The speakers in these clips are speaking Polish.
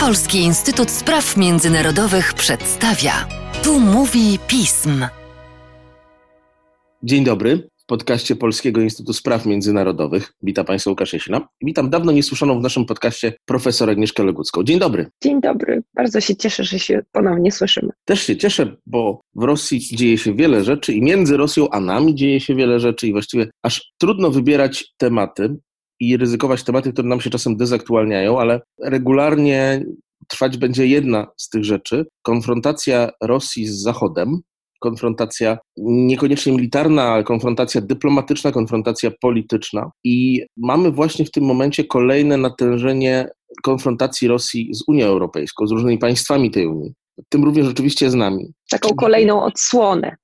Polski Instytut Spraw Międzynarodowych przedstawia. Tu mówi pism. Dzień dobry. W podcaście Polskiego Instytutu Spraw Międzynarodowych. Witam Państwa Łukasz Jasina. Witam dawno niesłyszaną w naszym podcaście profesor Agnieszkę Legucką. Dzień dobry. Dzień dobry. Bardzo się cieszę, że się ponownie słyszymy. Też się cieszę, bo w Rosji dzieje się wiele rzeczy i między Rosją a nami dzieje się wiele rzeczy i właściwie aż trudno wybierać tematy i ryzykować tematy, które nam się czasem dezaktualniają, ale regularnie trwać będzie jedna z tych rzeczy konfrontacja Rosji z Zachodem, konfrontacja niekoniecznie militarna, ale konfrontacja dyplomatyczna, konfrontacja polityczna. I mamy właśnie w tym momencie kolejne natężenie konfrontacji Rosji z Unią Europejską, z różnymi państwami tej Unii. Tym również oczywiście z nami. Taką kolejną odsłonę.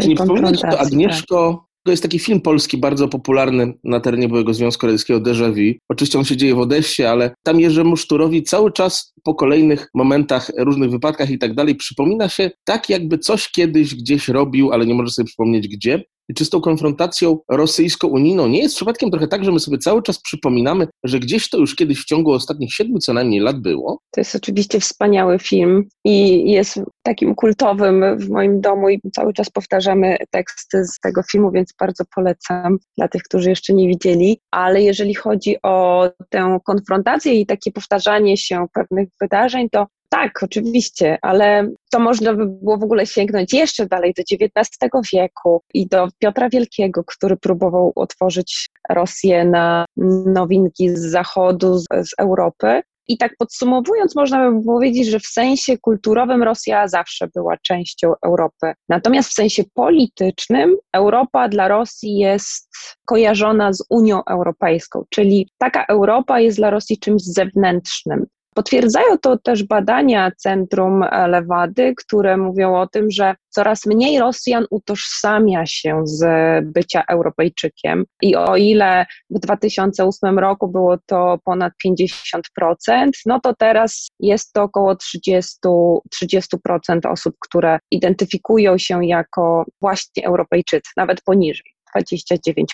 Czy nie przypomina to, Agnieszko, jest taki film polski bardzo popularny na terenie byłego Związku Radzieckiego Déjà Vu. Oczywiście on się dzieje w Odessie, ale tam Jerzemu Szturowi cały czas po kolejnych momentach, różnych wypadkach i tak dalej przypomina się tak, jakby coś kiedyś gdzieś robił, ale nie może sobie przypomnieć gdzie czy z tą konfrontacją rosyjsko-unijną nie jest przypadkiem trochę tak, że my sobie cały czas przypominamy, że gdzieś to już kiedyś w ciągu ostatnich siedmiu co najmniej lat było? To jest oczywiście wspaniały film i jest takim kultowym w moim domu i cały czas powtarzamy teksty z tego filmu, więc bardzo polecam dla tych, którzy jeszcze nie widzieli. Ale jeżeli chodzi o tę konfrontację i takie powtarzanie się pewnych wydarzeń, to tak, oczywiście, ale to można by było w ogóle sięgnąć jeszcze dalej do XIX wieku i do Piotra Wielkiego, który próbował otworzyć Rosję na nowinki z zachodu, z, z Europy. I tak podsumowując, można by powiedzieć, że w sensie kulturowym Rosja zawsze była częścią Europy. Natomiast w sensie politycznym Europa dla Rosji jest kojarzona z Unią Europejską, czyli taka Europa jest dla Rosji czymś zewnętrznym. Potwierdzają to też badania Centrum Lewady, które mówią o tym, że coraz mniej Rosjan utożsamia się z bycia Europejczykiem. I o ile w 2008 roku było to ponad 50%, no to teraz jest to około 30%, 30% osób, które identyfikują się jako właśnie Europejczycy, nawet poniżej. 29%.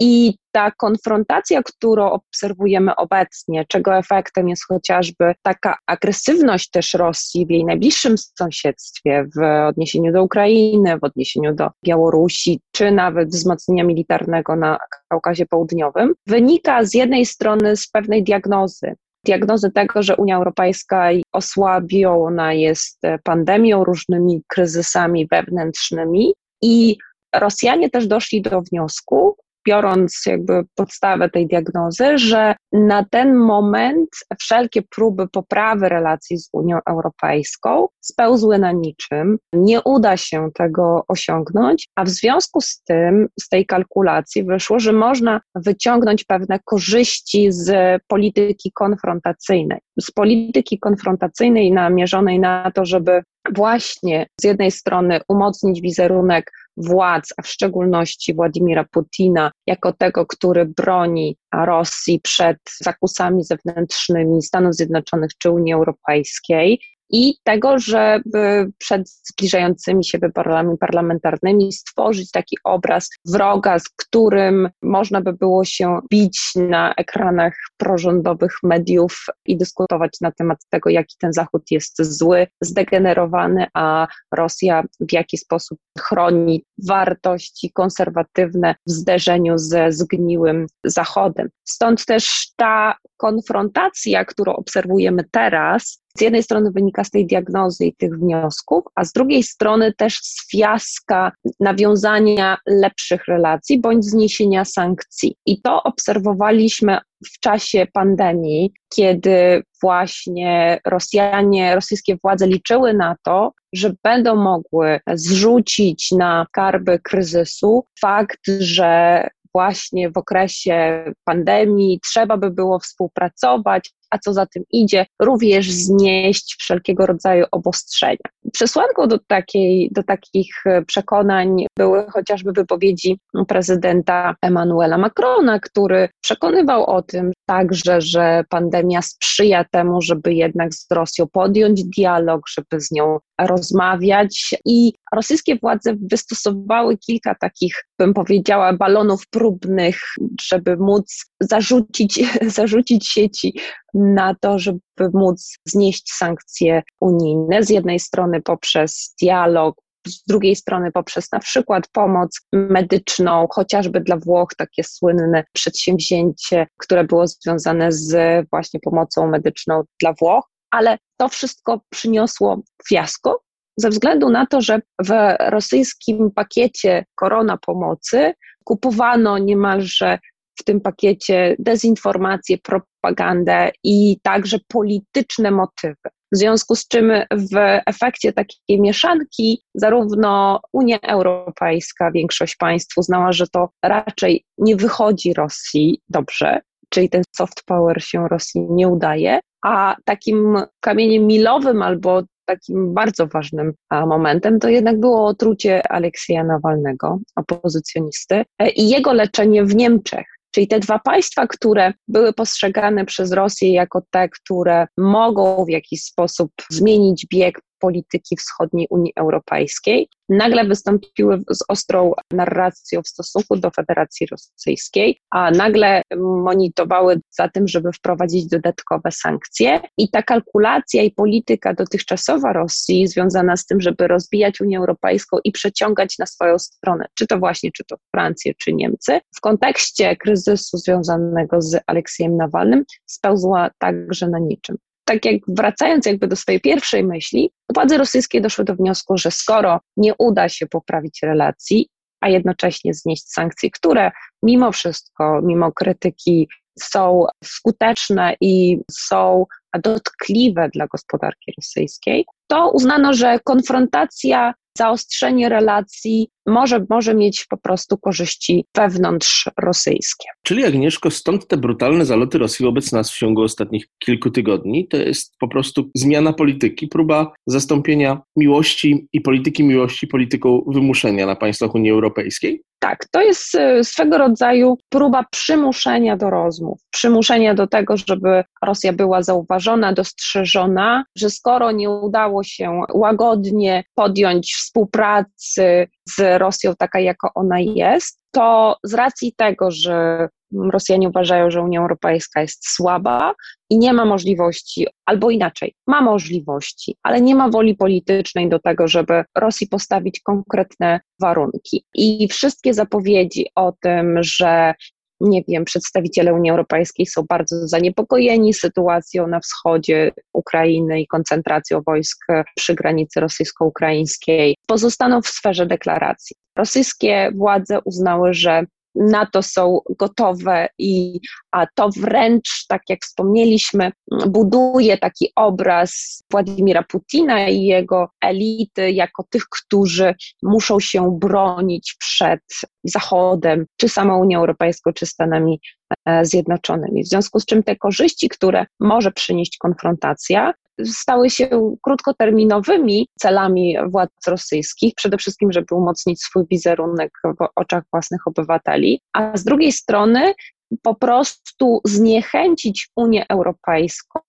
I ta konfrontacja, którą obserwujemy obecnie, czego efektem jest chociażby taka agresywność też Rosji w jej najbliższym sąsiedztwie, w odniesieniu do Ukrainy, w odniesieniu do Białorusi, czy nawet wzmocnienia militarnego na Kaukazie Południowym, wynika z jednej strony z pewnej diagnozy, diagnozy tego, że Unia Europejska osłabiona jest pandemią, różnymi kryzysami wewnętrznymi i Rosjanie też doszli do wniosku, biorąc jakby podstawę tej diagnozy, że na ten moment wszelkie próby poprawy relacji z Unią Europejską spełzły na niczym, nie uda się tego osiągnąć, a w związku z tym, z tej kalkulacji wyszło, że można wyciągnąć pewne korzyści z polityki konfrontacyjnej. Z polityki konfrontacyjnej namierzonej na to, żeby właśnie z jednej strony umocnić wizerunek władz, a w szczególności Władimira Putina, jako tego, który broni Rosji przed zakusami zewnętrznymi Stanów Zjednoczonych czy Unii Europejskiej, i tego, żeby przed zbliżającymi się wyborami parlamentarnymi stworzyć taki obraz wroga, z którym można by było się bić na ekranach prorządowych mediów i dyskutować na temat tego, jaki ten Zachód jest zły, zdegenerowany, a Rosja w jaki sposób chroni wartości konserwatywne w zderzeniu ze zgniłym Zachodem. Stąd też ta konfrontacja, którą obserwujemy teraz, z jednej strony wynika z tej diagnozy i tych wniosków, a z drugiej strony też z fiaska nawiązania lepszych relacji bądź zniesienia sankcji. I to obserwowaliśmy w czasie pandemii, kiedy właśnie Rosjanie, rosyjskie władze liczyły na to, że będą mogły zrzucić na karby kryzysu fakt, że właśnie w okresie pandemii trzeba by było współpracować, a co za tym idzie, również znieść wszelkiego rodzaju obostrzenia. Przesłanką do, takiej, do takich przekonań były chociażby wypowiedzi prezydenta Emmanuela Macrona, który przekonywał o tym także, że pandemia sprzyja temu, żeby jednak z Rosją podjąć dialog, żeby z nią rozmawiać i rosyjskie władze wystosowały kilka takich, bym powiedziała, balonów próbnych, żeby móc zarzucić, zarzucić sieci na to, żeby móc znieść sankcje unijne. Z jednej strony poprzez dialog, z drugiej strony poprzez na przykład pomoc medyczną, chociażby dla Włoch takie słynne przedsięwzięcie, które było związane z właśnie pomocą medyczną dla Włoch, ale to wszystko przyniosło fiasko ze względu na to, że w rosyjskim pakiecie korona pomocy kupowano niemalże w tym pakiecie dezinformację, propagandę i także polityczne motywy. W związku z czym w efekcie takiej mieszanki zarówno Unia Europejska, większość państw uznała, że to raczej nie wychodzi Rosji dobrze, czyli ten soft power się Rosji nie udaje, a takim kamieniem milowym albo takim bardzo ważnym momentem to jednak było otrucie Aleksieja Nawalnego, opozycjonisty, e, i jego leczenie w Niemczech. Czyli te dwa państwa, które były postrzegane przez Rosję jako te, które mogą w jakiś sposób zmienić bieg polityki wschodniej Unii Europejskiej, nagle wystąpiły z ostrą narracją w stosunku do Federacji Rosyjskiej, a nagle monitorowały za tym, żeby wprowadzić dodatkowe sankcje. I ta kalkulacja i polityka dotychczasowa Rosji związana z tym, żeby rozbijać Unię Europejską i przeciągać na swoją stronę, czy to właśnie, czy to Francję, czy Niemcy, w kontekście kryzysu związanego z Aleksiejem Nawalnym spełzła także na niczym tak jak wracając jakby do swojej pierwszej myśli, władze rosyjskie doszły do wniosku, że skoro nie uda się poprawić relacji, a jednocześnie znieść sankcje, które mimo wszystko, mimo krytyki są skuteczne i są dotkliwe dla gospodarki rosyjskiej, to uznano, że konfrontacja zaostrzenie relacji może, może mieć po prostu korzyści wewnątrz rosyjskie. Czyli Agnieszko, stąd te brutalne zaloty Rosji wobec nas w ciągu ostatnich kilku tygodni. To jest po prostu zmiana polityki, próba zastąpienia miłości i polityki miłości polityką wymuszenia na państwach Unii Europejskiej? Tak, to jest e, swego rodzaju próba przymuszenia do rozmów, przymuszenia do tego, żeby Rosja była zauważona, dostrzeżona, że skoro nie udało się łagodnie podjąć współpracy z Rosją taka, jaka ona jest, to z racji tego, że Rosjanie uważają, że Unia Europejska jest słaba i nie ma możliwości, albo inaczej, ma możliwości, ale nie ma woli politycznej do tego, żeby Rosji postawić konkretne warunki. I wszystkie zapowiedzi o tym, że nie wiem, przedstawiciele Unii Europejskiej są bardzo zaniepokojeni sytuacją na wschodzie Ukrainy i koncentracją wojsk przy granicy rosyjsko-ukraińskiej, pozostaną w sferze deklaracji. Rosyjskie władze uznały, że na to są gotowe i a to wręcz, tak jak wspomnieliśmy, buduje taki obraz Władimira Putina i jego elity jako tych, którzy muszą się bronić przed Zachodem, czy samą Unią Europejską, czy Stanami e, Zjednoczonymi. W związku z czym te korzyści, które może przynieść konfrontacja, stały się krótkoterminowymi celami władz rosyjskich, przede wszystkim, żeby umocnić swój wizerunek w oczach własnych obywateli, a z drugiej strony po prostu zniechęcić Unię Europejską,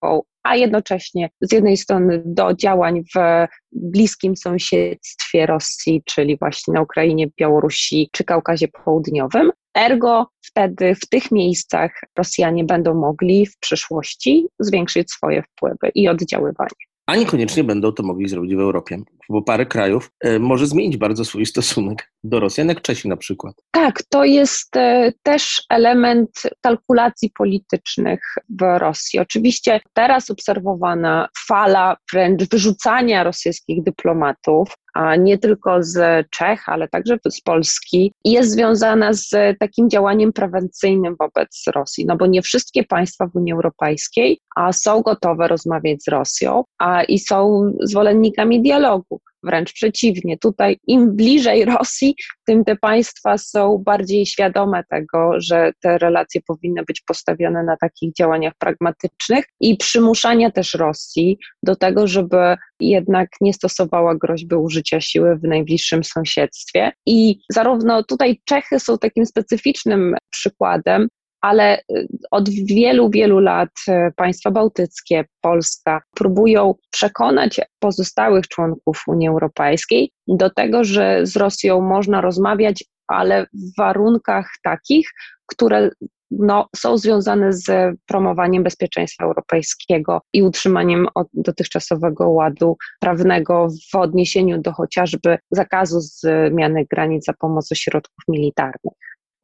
a jednocześnie z jednej strony do działań w bliskim sąsiedztwie Rosji, czyli właśnie na Ukrainie, Białorusi czy Kaukazie Południowym. Ergo wtedy w tych miejscach Rosjanie będą mogli w przyszłości zwiększyć swoje wpływy i oddziaływanie a niekoniecznie będą to mogli zrobić w Europie, bo parę krajów e, może zmienić bardzo swój stosunek do Rosjan, jak Czesi na przykład. Tak, to jest e, też element kalkulacji politycznych w Rosji. Oczywiście teraz obserwowana fala wręcz wyrzucania rosyjskich dyplomatów nie tylko z Czech, ale także z Polski, jest związana z takim działaniem prewencyjnym wobec Rosji, no bo nie wszystkie państwa w Unii Europejskiej są gotowe rozmawiać z Rosją a i są zwolennikami dialogu. Wręcz przeciwnie, tutaj im bliżej Rosji, tym te państwa są bardziej świadome tego, że te relacje powinny być postawione na takich działaniach pragmatycznych i przymuszania też Rosji do tego, żeby jednak nie stosowała groźby użycia siły w najbliższym sąsiedztwie. I zarówno tutaj Czechy są takim specyficznym przykładem, ale y, od wielu, wielu lat y, państwa bałtyckie, Polska próbują przekonać pozostałych członków Unii Europejskiej do tego, że z Rosją można rozmawiać, ale w warunkach takich, które no, są związane z promowaniem bezpieczeństwa europejskiego i utrzymaniem dotychczasowego ładu prawnego w odniesieniu do chociażby zakazu zmiany granic za pomocą środków militarnych.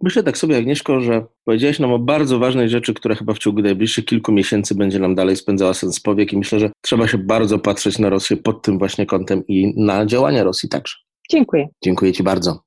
Myślę tak sobie, Agnieszko, że powiedziałeś nam o bardzo ważnej rzeczy, która chyba w ciągu najbliższych kilku miesięcy będzie nam dalej spędzała sens powiek i myślę, że trzeba się bardzo patrzeć na Rosję pod tym właśnie kątem i na działania Rosji także. Dziękuję. Dziękuję Ci bardzo.